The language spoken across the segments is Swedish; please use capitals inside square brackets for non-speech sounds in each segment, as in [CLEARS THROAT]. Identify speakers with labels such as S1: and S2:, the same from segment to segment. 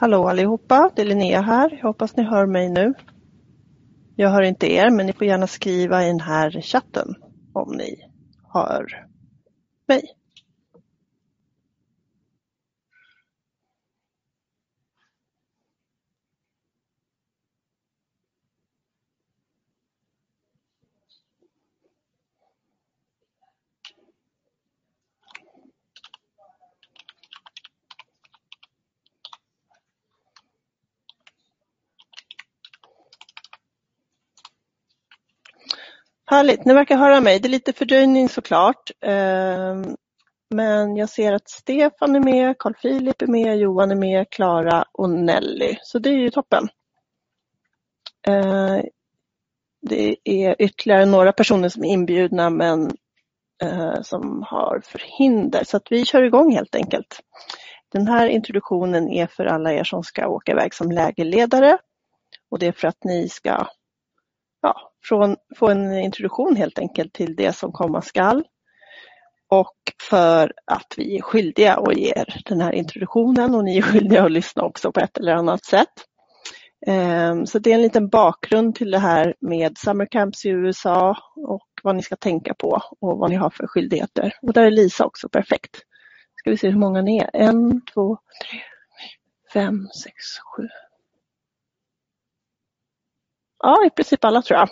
S1: Hallå allihopa, det är Linnea här. Jag hoppas ni hör mig nu. Jag hör inte er, men ni får gärna skriva i den här chatten om ni hör mig. Härligt, ni verkar höra mig. Det är lite fördröjning såklart. Ehm, men jag ser att Stefan är med, Carl Philip är med, Johan är med, Klara och Nelly. Så det är ju toppen. Ehm, det är ytterligare några personer som är inbjudna men eh, som har förhinder. Så att vi kör igång helt enkelt. Den här introduktionen är för alla er som ska åka iväg som lägerledare. Och det är för att ni ska ja, från, få en introduktion helt enkelt till det som komma skall. Och för att vi är skyldiga att ge er den här introduktionen och ni är skyldiga att lyssna också på ett eller annat sätt. Ehm, så det är en liten bakgrund till det här med Summer Camps i USA och vad ni ska tänka på och vad ni har för skyldigheter. Och där är Lisa också perfekt. Ska vi se hur många ni är. En, två, tre, fem, sex, sju, Ja, i princip alla tror jag.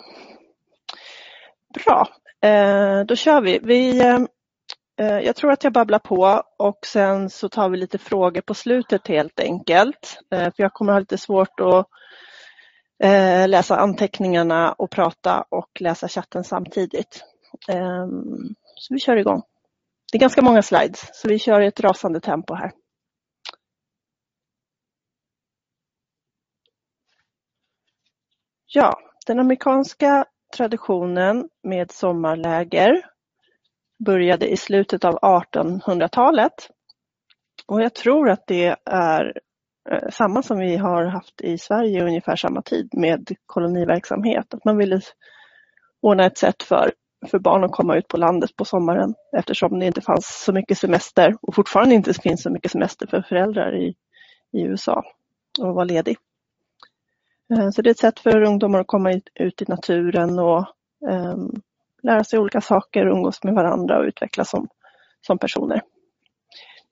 S1: Bra, eh, då kör vi. vi eh, eh, jag tror att jag babblar på och sen så tar vi lite frågor på slutet helt enkelt. Eh, för jag kommer ha lite svårt att eh, läsa anteckningarna och prata och läsa chatten samtidigt. Så vi kör igång. Det är ganska många slides så vi kör i ett rasande tempo här. Ja, den amerikanska traditionen med sommarläger började i slutet av 1800-talet. Och jag tror att det är eh, samma som vi har haft i Sverige ungefär samma tid med koloniverksamhet. Att man ville ordna ett sätt för, för barn att komma ut på landet på sommaren eftersom det inte fanns så mycket semester och fortfarande inte finns så mycket semester för föräldrar i, i USA och vara ledig. Eh, så det är ett sätt för ungdomar att komma ut i naturen och um, lära sig olika saker, umgås med varandra och utvecklas som, som personer.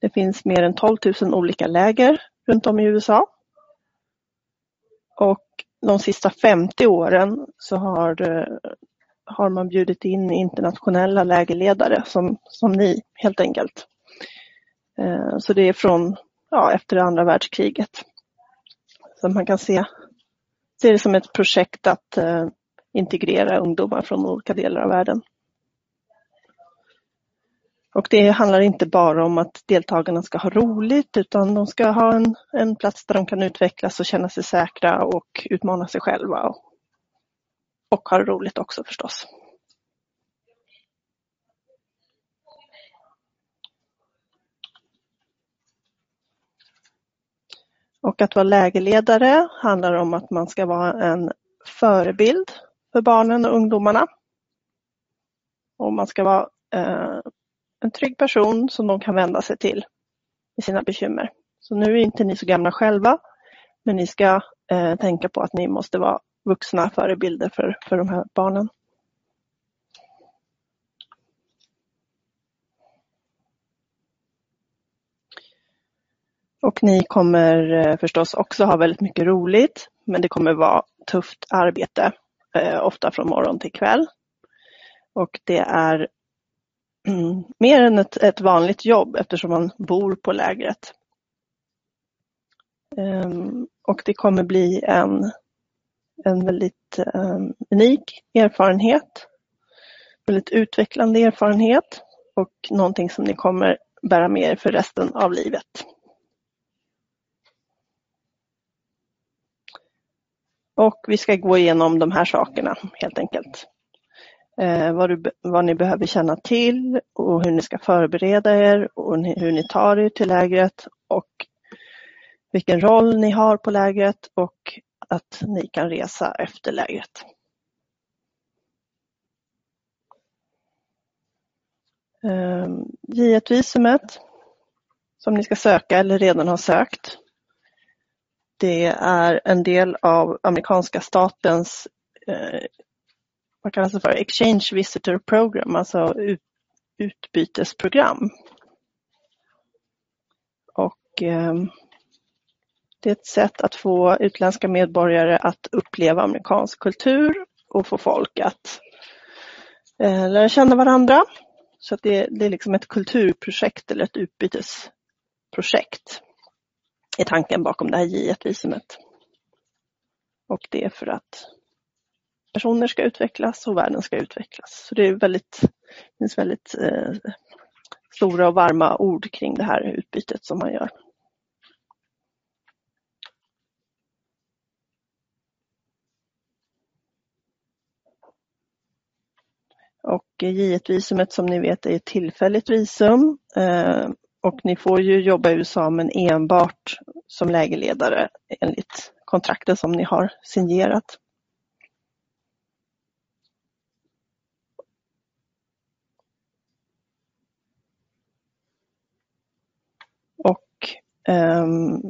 S1: Det finns mer än 12 000 olika läger runt om i USA. Och de sista 50 åren så har, eh, har man bjudit in internationella lägerledare som, som ni helt enkelt. Eh, så det är från ja, efter andra världskriget. Så man kan se ser det som ett projekt att eh, integrera ungdomar från olika delar av världen. Och det handlar inte bara om att deltagarna ska ha roligt utan de ska ha en, en plats där de kan utvecklas och känna sig säkra och utmana sig själva. Och, och ha roligt också förstås. Och att vara lägerledare handlar om att man ska vara en förebild för barnen och ungdomarna. Och man ska vara eh, en trygg person som de kan vända sig till i sina bekymmer. Så nu är inte ni så gamla själva, men ni ska eh, tänka på att ni måste vara vuxna förebilder för, för de här barnen. Och ni kommer eh, förstås också ha väldigt mycket roligt, men det kommer vara tufft arbete, eh, ofta från morgon till kväll. Och det är [CLEARS THROAT] mer än ett, ett, vanligt jobb eftersom man bor på lägret. Ehm, och det kommer bli en, en väldigt ehm, unik erfarenhet, väldigt utvecklande erfarenhet och någonting som ni kommer bära med er för resten av livet. Och vi ska gå igenom de här sakerna helt enkelt. Eh, vad, du, vad, ni behöver känna till och hur ni ska förbereda er och ni, hur ni tar er till lägret och vilken roll ni har på lägret och att ni kan resa efter lägret. Eh, J1-visumet som ni ska söka eller redan har sökt det är en del av amerikanska statens eh, vad kallas det för, Exchange Visitor Program, alltså ut, utbytesprogram. Och eh, det är ett sätt att få utländska medborgare att uppleva amerikansk kultur och få folk att eh, lära känna varandra. Så det, det, är liksom ett kulturprojekt eller ett utbytesprojekt är tanken bakom det här J1-visumet. Och det är för att personer ska utvecklas och världen ska utvecklas. Så det är väldigt, det finns väldigt eh, stora och varma ord kring det här utbytet som man gör. Och J1-visumet som ni vet är ett tillfälligt visum eh, och ni får ju jobba i USA men enbart som lägerledare enligt kontrakten som ni har signerat. Ehm,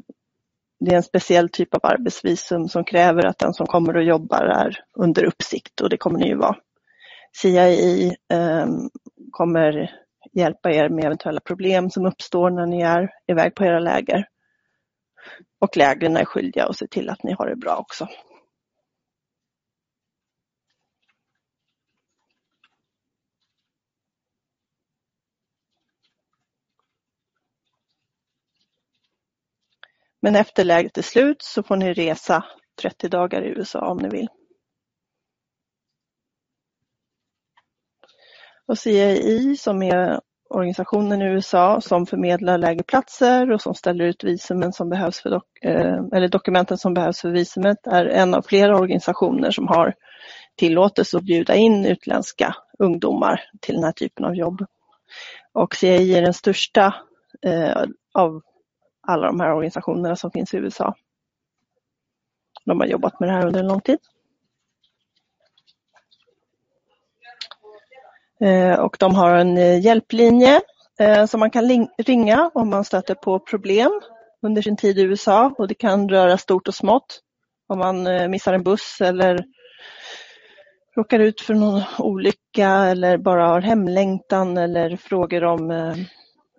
S1: det är en speciell typ av arbetsvisum som kräver att den som kommer och jobbar är under uppsikt och det kommer ni ju vara. CII um, ehm, kommer hjälpa er med eventuella problem som uppstår när ni är iväg på era läger. Och lägren är skyldiga att se till att ni har det bra också. Men efter läget är slut så får ni resa 30 dagar i USA om ni vill. Och CII som är organisationen i USA som förmedlar lägerplatser och som ställer ut visumen som behövs för dok eh, eller dokumenten som behövs för visumet är en av flera organisationer som har tillåtelse att bjuda in utländska ungdomar till den här typen av jobb. Och CIA är den största eh, av alla de här organisationerna som finns i USA. De har jobbat med det här under en lång tid. Eh, och de har en eh, hjälplinje eh, som man kan ringa om man stöter på problem under sin tid i USA och det kan röra stort och smått. Om man missar en buss eller råkar ut för någon olycka eller bara har hemlängtan eller frågor om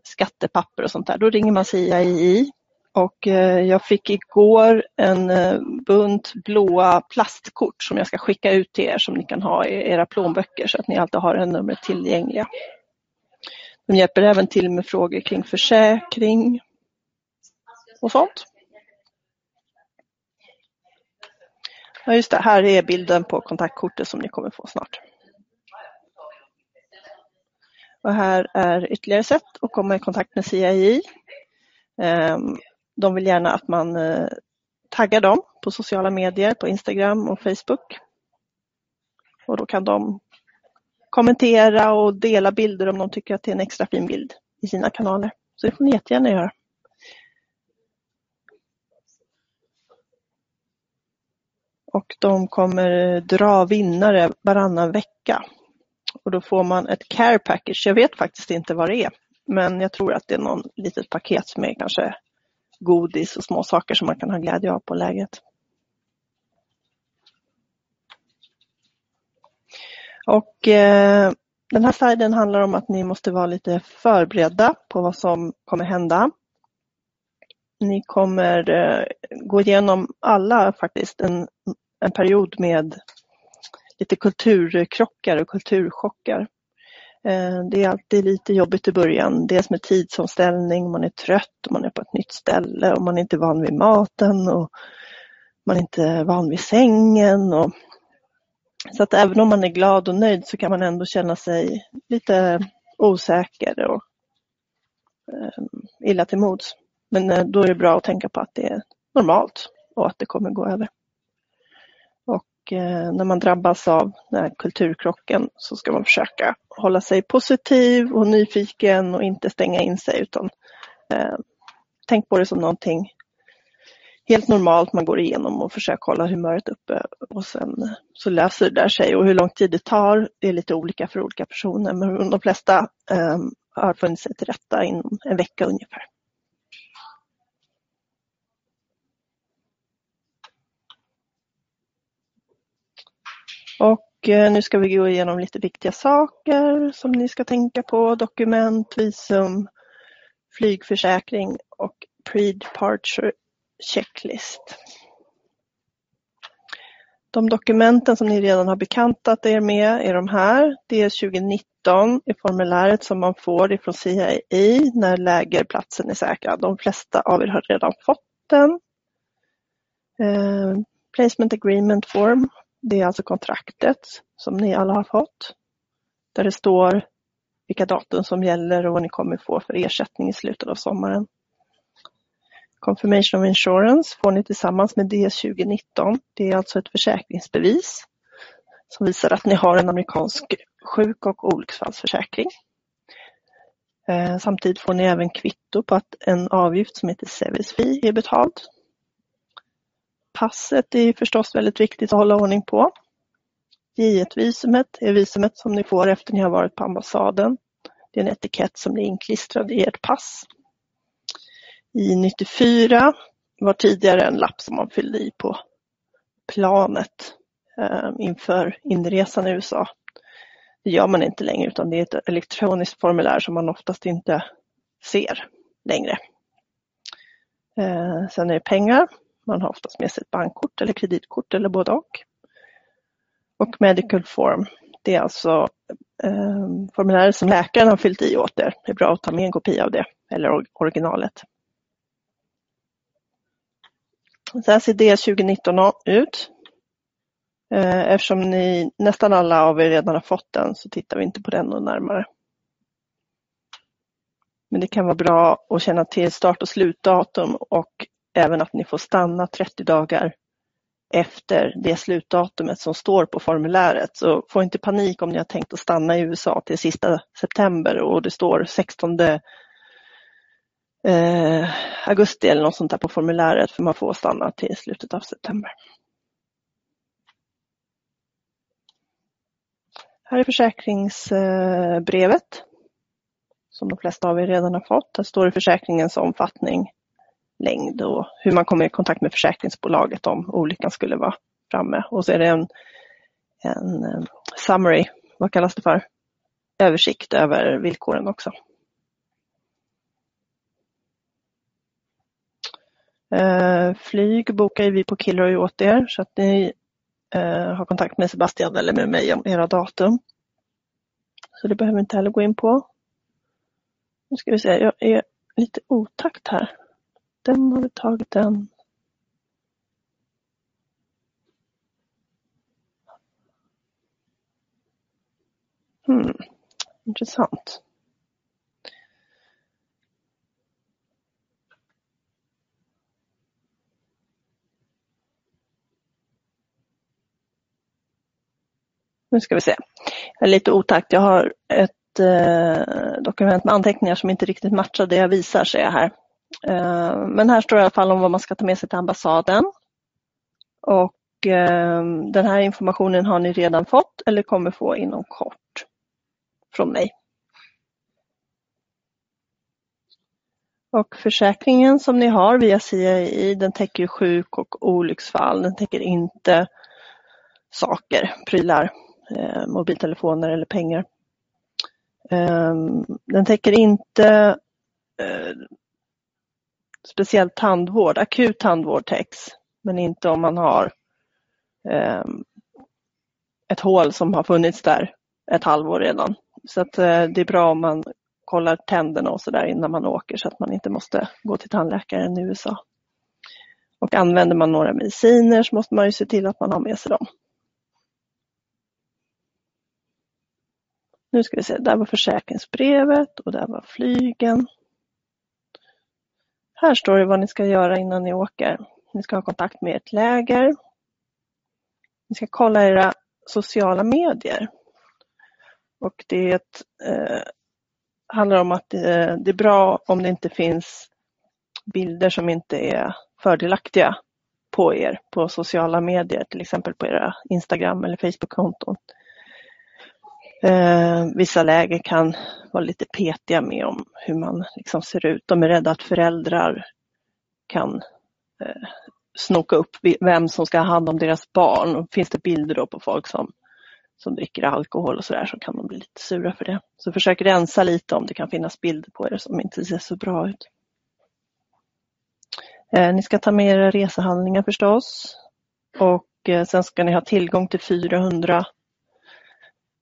S1: skattepapper och sånt där, då ringer man CII. Och eh, jag fick igår en eh, bunt blåa plastkort som jag ska skicka ut till er som ni kan ha i era plånböcker så att ni alltid har en nummer tillgängliga. De hjälper även till med frågor kring försäkring och sånt. Ja just det, här är bilden på kontaktkortet som ni kommer få snart. Och här är ytterligare sätt att komma i kontakt med CII. De vill gärna att man eh, taggar dem på sociala medier, på Instagram och Facebook. Och då kan de kommentera och dela bilder om de tycker att det är en extra fin bild i sina kanaler. Så det får ni jättegärna göra. Och de kommer eh, dra vinnare varannan vecka. Och då får man ett care package. Jag vet faktiskt inte vad det är. Men jag tror att det är någon litet paket med kanske godis och små saker som man kan ha glädje av på läget. Och eh, den här sliden handlar om att ni måste vara lite förberedda på vad som kommer hända. Ni kommer eh, gå igenom alla faktiskt en, en period med lite kulturkrockar och kulturchockar. Eh, det är alltid lite jobbigt i början. Dels med tidsomställning, man är trött, man är på ett nytt ställe och man är inte van vid maten och man är inte van vid sängen. Och... Så att även om man är glad och nöjd så kan man ändå känna sig lite osäker och eh, illa till mods. Men eh, då är det bra att tänka på att det är normalt och att det kommer gå över. Eh, när man drabbas av den här kulturkrocken så ska man försöka hålla sig positiv och nyfiken och inte stänga in sig utan eh, tänk på det som någonting helt normalt man går igenom och försöker hålla humöret uppe. Och sen så löser det där sig. Och hur lång tid det tar det är lite olika för olika personer. Men de flesta eh, har funnit sig till rätta inom en vecka ungefär. Och eh, nu ska vi gå igenom lite viktiga saker som ni ska tänka på. Dokument, visum, flygförsäkring och pre-departure checklist. De dokumenten som ni redan har bekantat er med är de här. Det är 2019 i formuläret som man får ifrån CIA när lägerplatsen är säkrad. De flesta av er har redan fått den. Eh, placement agreement form, det är alltså kontraktet som ni alla har fått. Där det står vilka datum som gäller och vad ni kommer få för ersättning i slutet av sommaren. Confirmation of Insurance får ni tillsammans med DS 2019. Det är alltså ett försäkringsbevis som visar att ni har en amerikansk sjuk och olycksfallsförsäkring. Eh, samtidigt får ni även kvitto på att en avgift som heter Service Fee är betald. Passet är förstås väldigt viktigt att hålla ordning på. J1-visumet är visumet som ni får efter ni har varit på ambassaden. Det är en etikett som är inklistrad i ert pass. I94 var tidigare en lapp som man fyllde i på planet eh, inför inresan i USA. Det gör man inte längre utan det är ett elektroniskt formulär som man oftast inte ser längre. Eh, sen är det pengar. Man har oftast med sig ett bankkort eller kreditkort eller både och. Och medical form. Det är alltså eh, formuläret som läkaren har fyllt i åt er. Det är bra att ta med en kopia av det eller originalet. Så här ser det 2019 ut. Eh, eftersom ni, nästan alla av er redan har fått den så tittar vi inte på den närmare. Men det kan vara bra att känna till start och slutdatum och även att ni får stanna 30 dagar efter det slutdatumet som står på formuläret. Så få inte panik om ni har tänkt att stanna i USA till sista september och det står 16 eh, augusti eller något sånt där på formuläret för man får stanna till slutet av september. Här är försäkringsbrevet eh, som de flesta av er redan har fått. Där står det försäkringens omfattning, längd och hur man kommer i kontakt med försäkringsbolaget om olyckan skulle vara framme. Och så är det en, en eh, summary, vad kallas det för? Översikt över villkoren också. Eh, flyg bokar vi på Kilroy åt er så att ni eh, har kontakt med Sebastian eller med mig om era datum. Så det behöver vi inte heller gå in på. Nu ska vi se, jag är lite otakt här. Den har vi tagit den. Hmm, intressant. Nu ska vi se. Jag är lite otakt. Jag har ett eh, dokument med anteckningar som inte riktigt matchar det jag visar ser jag här. Eh, men här står i alla fall om vad man ska ta med sig till ambassaden. Och eh, den här informationen har ni redan fått eller kommer få inom kort från mig. Och försäkringen som ni har via CII den täcker sjuk och olycksfall. Den täcker inte saker, prylar eh, mobiltelefoner eller pengar. Den täcker inte speciellt tandvård, akut tandvård täcks, men inte om man har eh, ett hål som har funnits där ett halvår redan. Så att eh, det är bra om man kollar tänderna och så där innan man åker så att man inte måste gå till tandläkaren i USA. Och använder man några mediciner så måste man ju se till att man har med sig dem. Nu ska vi se, där var försäkringsbrevet och där var flygen. Här står det vad ni ska göra innan ni åker. Ni ska ha kontakt med ert läger. Ni ska kolla era sociala medier. Och det eh, handlar om att det, det är bra om det inte finns bilder som inte är fördelaktiga på er på sociala medier, till exempel på era Instagram eller Facebook-konton. Eh, vissa läger kan vara lite petiga med om hur man liksom ser ut. De är rädda att föräldrar kan eh, snoka upp vem som ska ha hand om deras barn. Och finns det bilder då på folk som som dricker alkohol och sådär så kan de bli lite sura för det. Så försök rensa lite om det kan finnas bilder på er som inte ser så bra ut. Eh, ni ska ta med era resehandlingar förstås. Och eh, sen ska ni ha tillgång till 400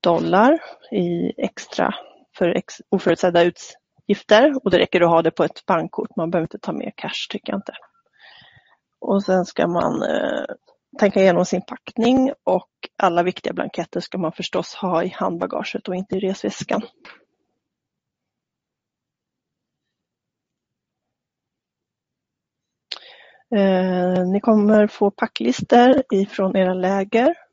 S1: dollar i extra för ex oförutsedda utgifter. Och det räcker att ha det på ett bankkort. Man behöver inte ta med cash tycker jag inte. Och sen ska man eh, tänka igenom sin packning och alla viktiga blanketter ska man förstås ha i handbagaget och inte i resväskan. Eh, ni kommer få packlistor ifrån era läger.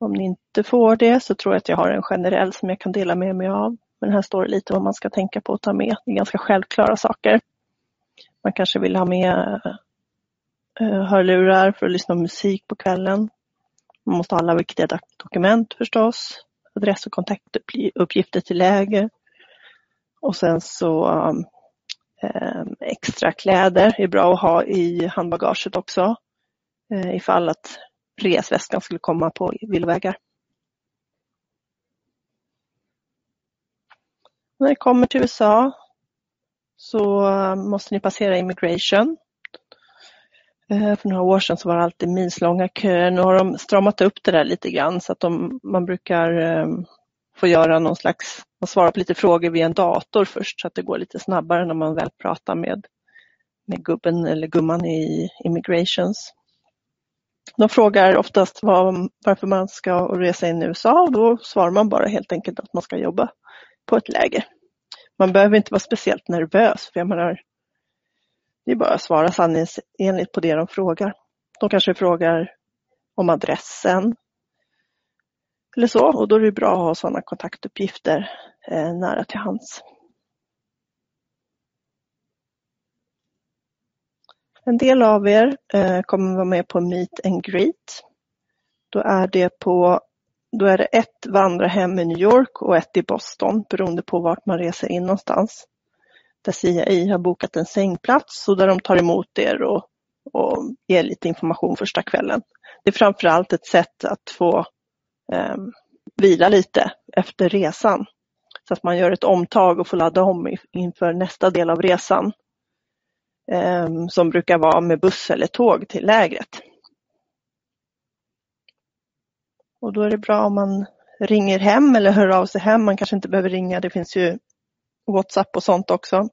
S1: Om ni inte får det så tror jag att jag har en generell som jag kan dela med mig av. Men här står det lite vad man ska tänka på att ta med. Det är ganska självklara saker. Man kanske vill ha med eh, hörlurar för att lyssna på musik på kvällen. Man måste ha alla viktiga dokument förstås. Adress och kontaktuppgifter till läger. Och sen så eh, extra kläder är bra att ha i handbagaget också. Eh, ifall att resväskan skulle komma på villovägar. När ni kommer till USA så måste ni passera immigration. Eh, för några år sedan så var det alltid milslånga köer. Nu har de stramat upp det där lite grann så att de, man brukar ehm, få göra någon slags, man svarar på lite frågor via en dator först så att det går lite snabbare när man väl pratar med, med gubben eller gumman i immigrations. De frågar oftast var, varför man ska resa in i USA och då svarar man bara helt enkelt att man ska jobba på ett läger. Man behöver inte vara speciellt nervös för jag menar, det är bara att svara sanningsenligt på det de frågar. De kanske frågar om adressen eller så och då är det bra att ha sådana kontaktuppgifter eh, nära till hands. En del av er eh, kommer vara med på Meet and Greet. Då är det på då är det ett vandrarhem i New York och ett i Boston beroende på vart man reser in någonstans där CIA har bokat en sängplats och där de tar emot er och, och ger lite information första kvällen. Det är framförallt ett sätt att få eh, vila lite efter resan. Så att man gör ett omtag och får ladda om inför nästa del av resan. Eh, som brukar vara med buss eller tåg till lägret. Och då är det bra om man ringer hem eller hör av sig hem. Man kanske inte behöver ringa, det finns ju Whatsapp och sånt också.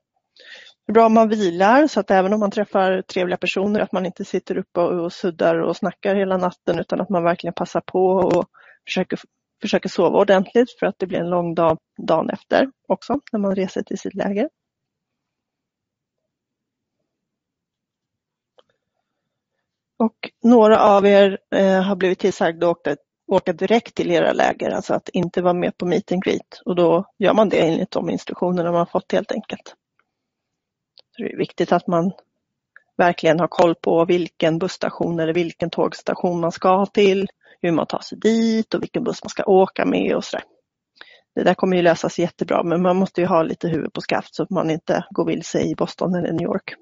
S1: Det är bra om man vilar så att även om man träffar trevliga personer att man inte sitter uppe och, suddar och snackar hela natten utan att man verkligen passar på och försöker, försöker sova ordentligt för att det blir en lång dag dagen efter också när man reser till sitt läger. Och några av er eh, har blivit tillsagda att åka, åka direkt till era läger, alltså att inte vara med på meet and greet. Och då gör man det enligt de instruktionerna man fått helt enkelt. Så det är viktigt att man verkligen har koll på vilken busstation eller vilken tågstation man ska till, hur man tar sig dit och vilken buss man ska åka med och sådär. Det där kommer ju lösas jättebra men man måste ju ha lite huvud på skaft så att man inte går vilse i Boston eller New York.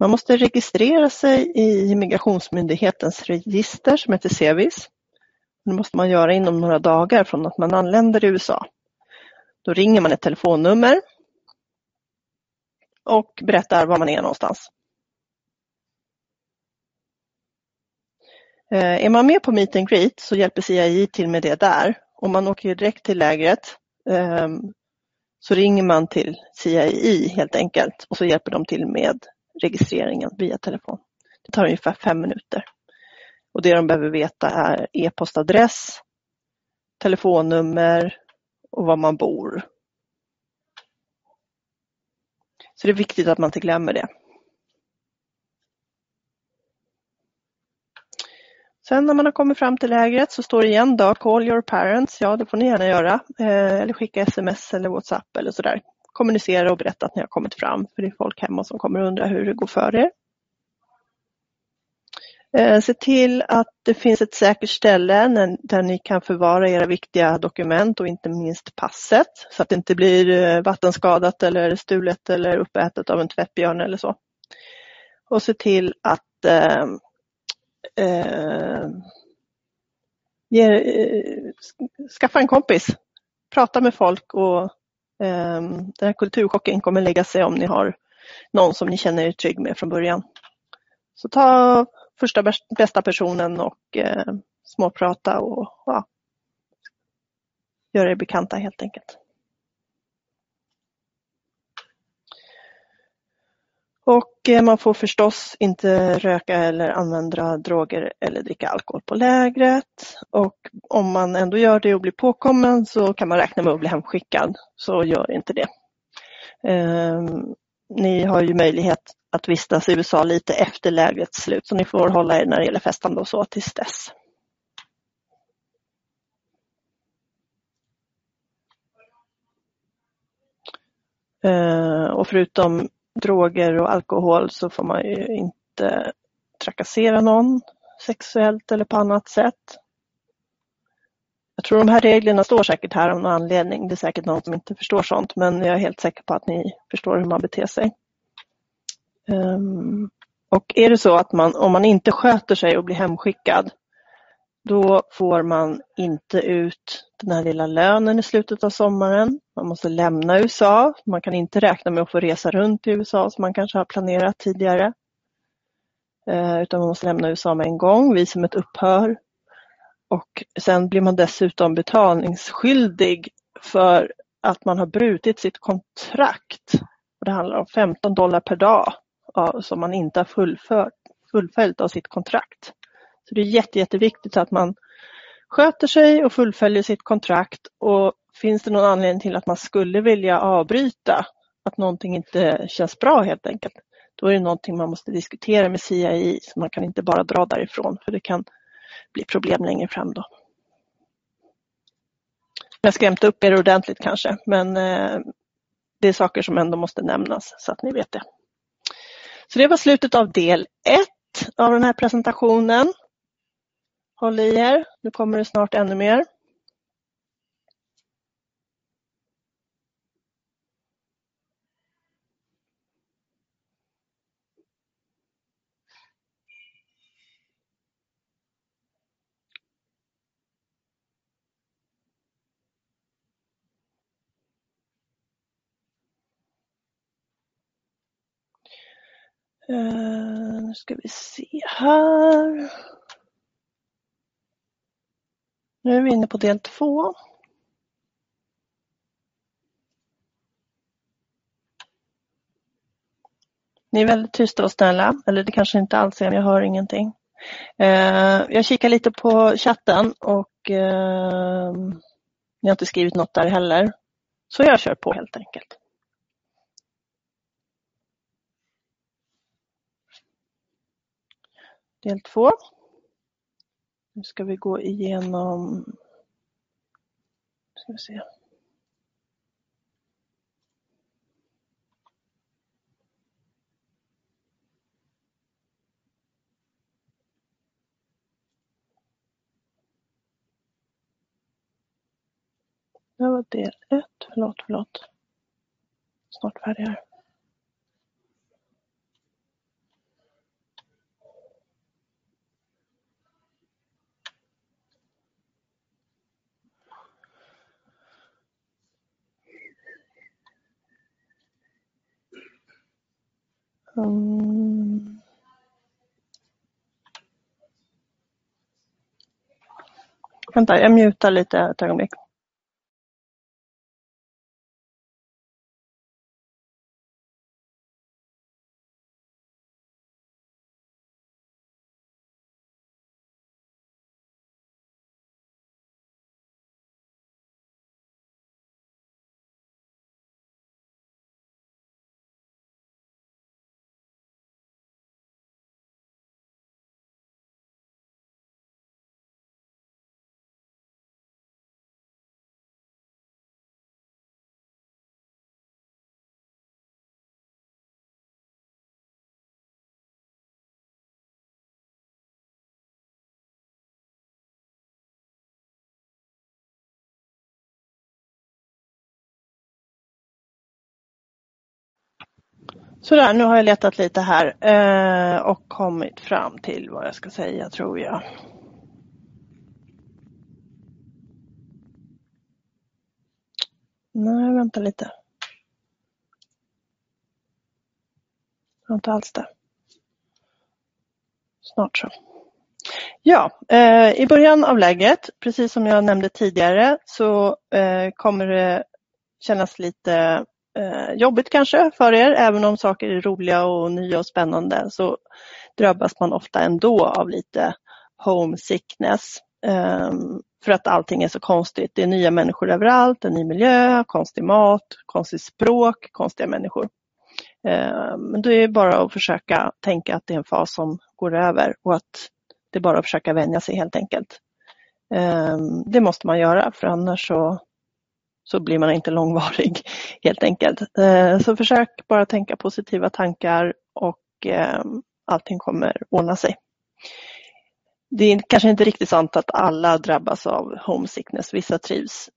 S1: Man måste registrera sig i Migrationsmyndighetens register som heter Sevis. Det måste man göra inom några dagar från att man anländer i USA. Då ringer man ett telefonnummer och berättar var man är någonstans. Eh, är man med på Meet and Greet så hjälper CIA till med det där. Om man åker direkt till lägret ehm, så ringer man till CIA helt enkelt och så hjälper de till med registreringen via telefon. Det tar ungefär fem minuter. Och det de behöver veta är e-postadress, telefonnummer och var man bor. Så det är viktigt att man inte glömmer det. Sen när man har kommit fram till lägret så står det igen då, call your parents. Ja, det får ni gärna göra. Eh, eller skicka sms eller WhatsApp eller sådär. Kommunicera och berätta att ni har kommit fram. För det är folk hemma som kommer undra hur det går för er. Eh, se till att det finns ett säkert ställe där ni kan förvara era viktiga dokument och inte minst passet så att det inte blir eh, vattenskadat eller stulet eller uppätet av en tvättbjörn eller så. Och se till att eh, eh, ge, eh, skaffa en kompis, prata med folk och Ehm, den här kulturchocken kommer lägga sig om ni har någon som ni känner er trygg med från början. Så ta första bästa personen och eh, småprata och ja, göra er bekanta helt enkelt. Och eh, man får förstås inte röka eller använda droger eller dricka alkohol på lägret. Och om man ändå gör det och blir påkommen så kan man räkna med att bli hemskickad. Så gör inte det. Eh, ni har ju möjlighet att vistas i USA lite efter lägrets slut så ni får hålla er när det gäller festande och så tills dess. Eh, och förutom droger och alkohol så får man ju inte trakassera någon sexuellt eller på annat sätt. Jag tror de här reglerna står säkert här av någon anledning. Det är säkert någon som inte förstår sånt men jag är helt säker på att ni förstår hur man beter sig. Um, och är det så att man, om man inte sköter sig och blir hemskickad, då får man inte ut den här lilla lönen i slutet av sommaren. Man måste lämna USA. Man kan inte räkna med att få resa runt i USA som man kanske har planerat tidigare. Eh, utan man måste lämna USA med en gång. Visumet upphör. Och sen blir man dessutom betalningsskyldig för att man har brutit sitt kontrakt. Och det handlar om 15 dollar per dag som man inte har fullföljt av sitt kontrakt. Så det är jätte, jätteviktigt att man sköter sig och fullföljer sitt kontrakt och finns det någon anledning till att man skulle vilja avbryta, att någonting inte känns bra helt enkelt, då är det någonting man måste diskutera med CII så man kan inte bara dra därifrån för det kan bli problem längre fram då. Jag har skrämt upp er ordentligt kanske, men eh, det är saker som ändå måste nämnas så att ni vet det. Så det var slutet av del ett av den här presentationen. Håll i er, nu kommer det snart ännu mer. Uh, nu ska vi se här. Nu är vi inne på del två. Ni är väldigt tysta och snälla, eller det kanske inte alls är, men jag hör ingenting. Eh, jag kikar lite på chatten och eh, ni har inte skrivit något där heller. Så jag kör på helt enkelt. del två. Nu ska vi gå igenom, ska vi se. Det var del ett, förlåt, förlåt. Snart färdig här. Um... Vänta, jag mutar lite ett ögonblick. Sådär, nu har jag letat lite här eh, och kommit fram till vad jag ska säga tror jag. Nej, vänta lite. Jag har inte alls det. Snart så. Ja, eh, i början av läget, precis som jag nämnde tidigare, så eh, kommer det kännas lite eh, jobbigt kanske för er. Även om saker är roliga och nya och spännande så drabbas man ofta ändå av lite homesickness. Eh, för att allting är så konstigt. Det är nya människor överallt, en ny miljö, konstig mat, konstigt språk, konstiga människor. Eh, men det är bara att försöka tänka att det är en fas som går över och att det är bara att försöka vänja sig helt enkelt. Ehm, det måste man göra för annars så, så blir man inte långvarig [LAUGHS] helt enkelt. Eh, så försök bara tänka positiva tankar och eh, allting kommer ordna sig. Det är kanske inte riktigt sant att alla drabbas av homesickness. Vissa trivs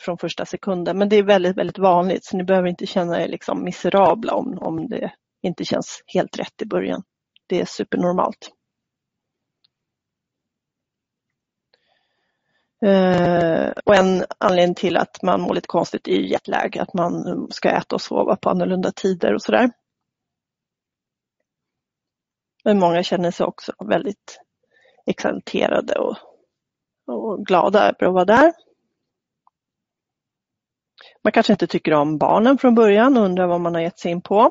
S1: från första sekunden, men det är väldigt, väldigt vanligt så ni behöver inte känna er liksom miserabla om, om det inte känns helt rätt i början. Det är supernormalt. Eh, och en anledning till att man mår lite konstigt är jetlag, att man ska äta och sova på annorlunda tider och sådär. Men många känner sig också väldigt exalterade och, och glada över att vara där. Man kanske inte tycker om barnen från början och undrar vad man har gett sig in på.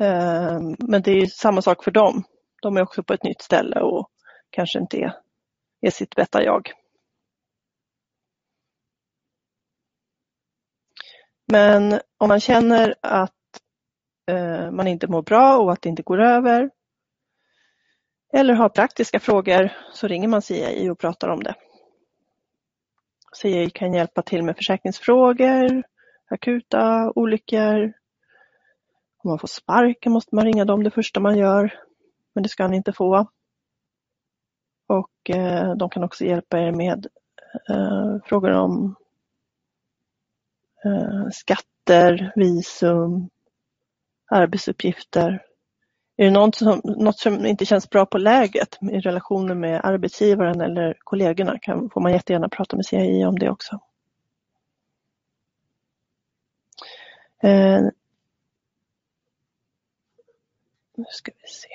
S1: Eh, men det är samma sak för dem. De är också på ett nytt ställe och kanske inte är, är sitt bästa jag. Men om man känner att eh, man inte mår bra och att det inte går över eller har praktiska frågor så ringer man CI och pratar om det. CI kan hjälpa till med försäkringsfrågor, akuta olyckor. Om man får sparken måste man ringa dem det första man gör, men det ska han inte få. Och eh, de kan också hjälpa er med eh, frågor om Eh, skatter, visum, arbetsuppgifter. Är det något som, något som inte känns bra på läget i relationen med arbetsgivaren eller kollegorna kan, får man jättegärna prata med CI om det också. Eh, nu ska vi se.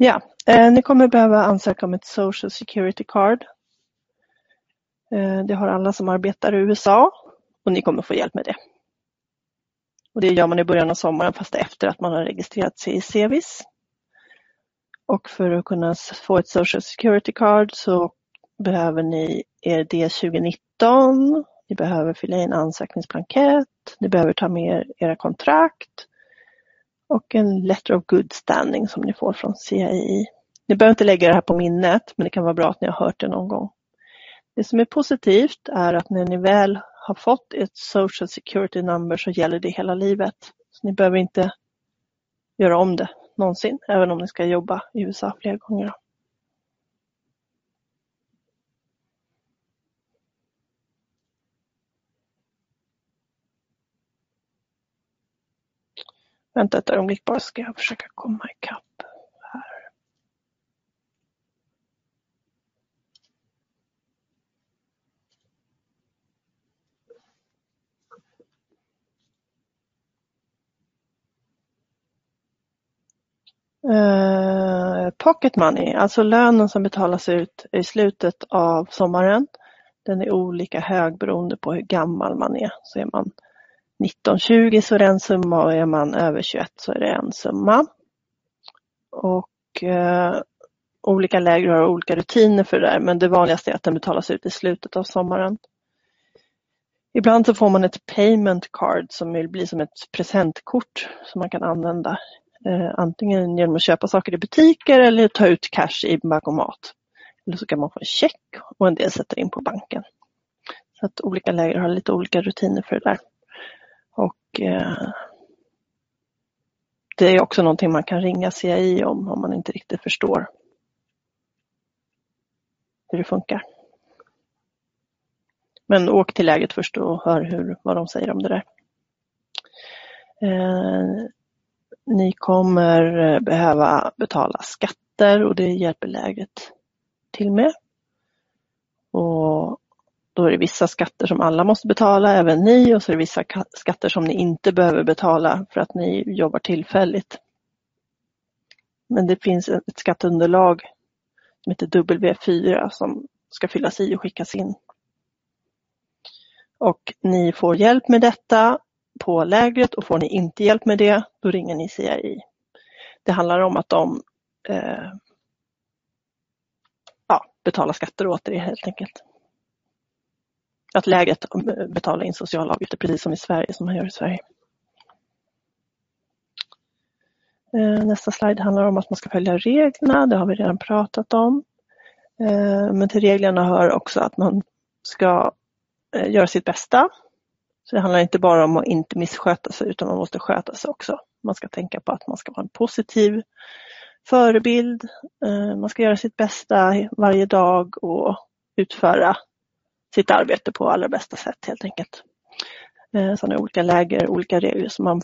S1: Ja, eh, ni kommer behöva ansöka om ett Social Security Card. Eh, det har alla som arbetar i USA och ni kommer få hjälp med det. Och det gör man i början av sommaren fast efter att man har registrerat sig i Cevis. Och för att kunna få ett Social Security Card så behöver ni er D2019, ni behöver fylla i en ansökningsblankett, ni behöver ta med er era kontrakt och en letter of good standing som ni får från CII. Ni behöver inte lägga det här på minnet, men det kan vara bra att ni har hört det någon gång. Det som är positivt är att när ni väl har fått ett social security number så gäller det hela livet. Så ni behöver inte göra om det någonsin, även om ni ska jobba i USA flera gånger. Vänta ett ögonblick bara ska jag försöka komma ikapp här. Uh, pocket money, alltså lönen som betalas ut i slutet av sommaren. Den är olika hög beroende på hur gammal man är. Så är man 1920 så är det en summa och är man över 21 så är det en summa. Och eh, olika läger har olika rutiner för det där men det vanligaste är att den betalas ut i slutet av sommaren. Ibland så får man ett payment card som vill bli som ett presentkort som man kan använda eh, antingen genom att köpa saker i butiker eller ta ut cash i bankomat. Eller så kan man få en check och en del sätter in på banken. Så att olika läger har lite olika rutiner för det där. Och eh, Det är också någonting man kan ringa CI om, om man inte riktigt förstår hur det funkar. Men åk till läget först och hör hur, vad de säger om det där. Eh, ni kommer behöva betala skatter och det hjälper lägret till med. Och då är det vissa skatter som alla måste betala, även ni, och så är det vissa skatter som ni inte behöver betala för att ni jobbar tillfälligt. Men det finns ett skatteunderlag som heter W4 som ska fyllas i och skickas in. Och ni får hjälp med detta på lägret och får ni inte hjälp med det, då ringer ni CII. Det handlar om att de eh, ja, betalar skatter åt er helt enkelt. Att lägret eh, betalar in sociala avgifter precis som i Sverige, som man gör i Sverige. Eh, nästa slide handlar om att man ska följa reglerna, det har vi redan pratat om. Eh, men till reglerna hör också att man ska göra sitt bästa. Så det handlar inte bara om att inte missköta sig utan man måste sköta sig också. Man ska tänka på att man ska vara en positiv förebild. Man ska göra sitt bästa varje dag och utföra sitt arbete på allra bästa sätt helt enkelt. Eh, sen är olika läger, olika regler som man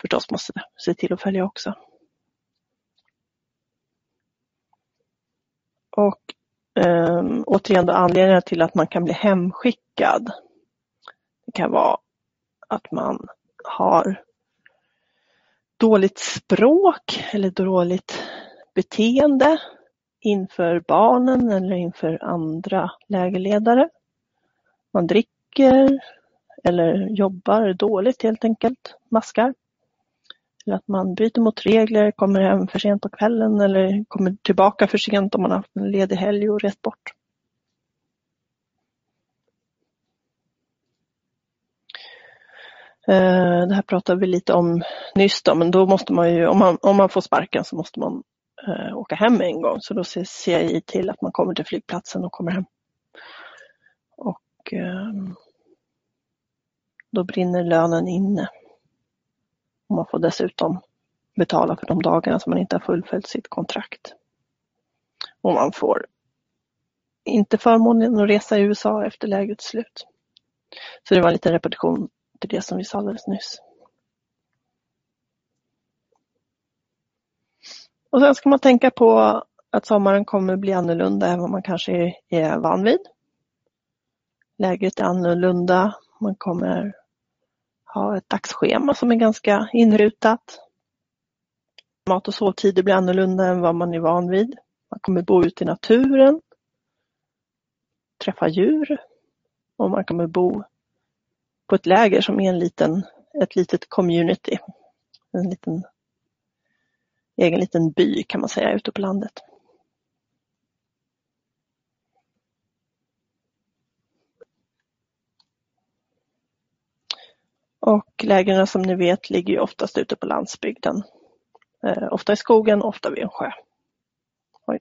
S1: förstås måste se till att följa också. Och um, återigen då anledningen till att man kan bli hemskickad. Det kan vara att man har dåligt språk eller dåligt beteende inför barnen eller inför andra lägerledare. Man dricker eller jobbar dåligt helt enkelt, maskar. Eller att man bryter mot regler, kommer hem för sent på kvällen eller kommer tillbaka för sent om man har haft en ledig helg och rest bort. Eh, det här pratade vi lite om nyss då, men då måste man ju, om man, om man får sparken så måste man eh, åka hem en gång. Så då ser jag till att man kommer till flygplatsen och kommer hem. Och Ehm, då brinner lönen inne. Och man får dessutom betala för de dagarna som man inte har fullföljt sitt kontrakt. Och man får inte förmånen att resa i USA efter lägrets slut. Så det var en liten repetition till det som vi sa alldeles nyss. Och sen ska man tänka på att sommaren kommer bli annorlunda än vad man kanske är van vid. Lägret är annorlunda. Man kommer ha ett dagsschema som är ganska inrutat. Mat och sovtider blir annorlunda än vad man är van vid. Man kommer bo ute i naturen, träffa djur och man kommer bo på ett läger som är en liten, ett litet community. En liten egen liten by kan man säga ute på landet. Och lägren som ni vet ligger ju oftast ute på landsbygden. Eh, ofta i skogen, ofta vid en sjö. Oj.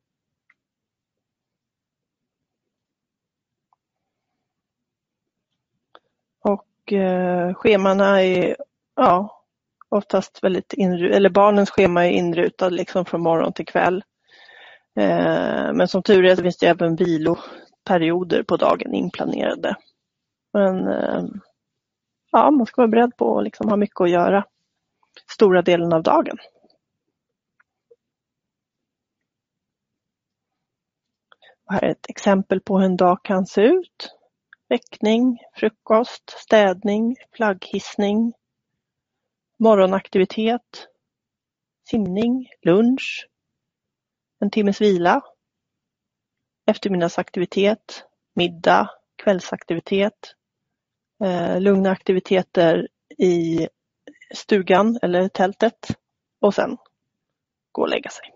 S1: Och eh, schemana är ja, oftast väldigt inrutade, eller barnens schema är inrutad liksom från morgon till kväll. Eh, men som tur är så finns det även viloperioder på dagen inplanerade. Men eh, ja, man ska vara beredd på att liksom ha mycket att göra stora delen av dagen. Och här är ett exempel på hur en dag kan se ut. Väckning, frukost, städning, flagghissning, morgonaktivitet, simning, lunch, en timmes vila, eftermiddagsaktivitet, middag, kvällsaktivitet, Eh, lugna aktiviteter i stugan eller tältet och sen gå och lägga sig.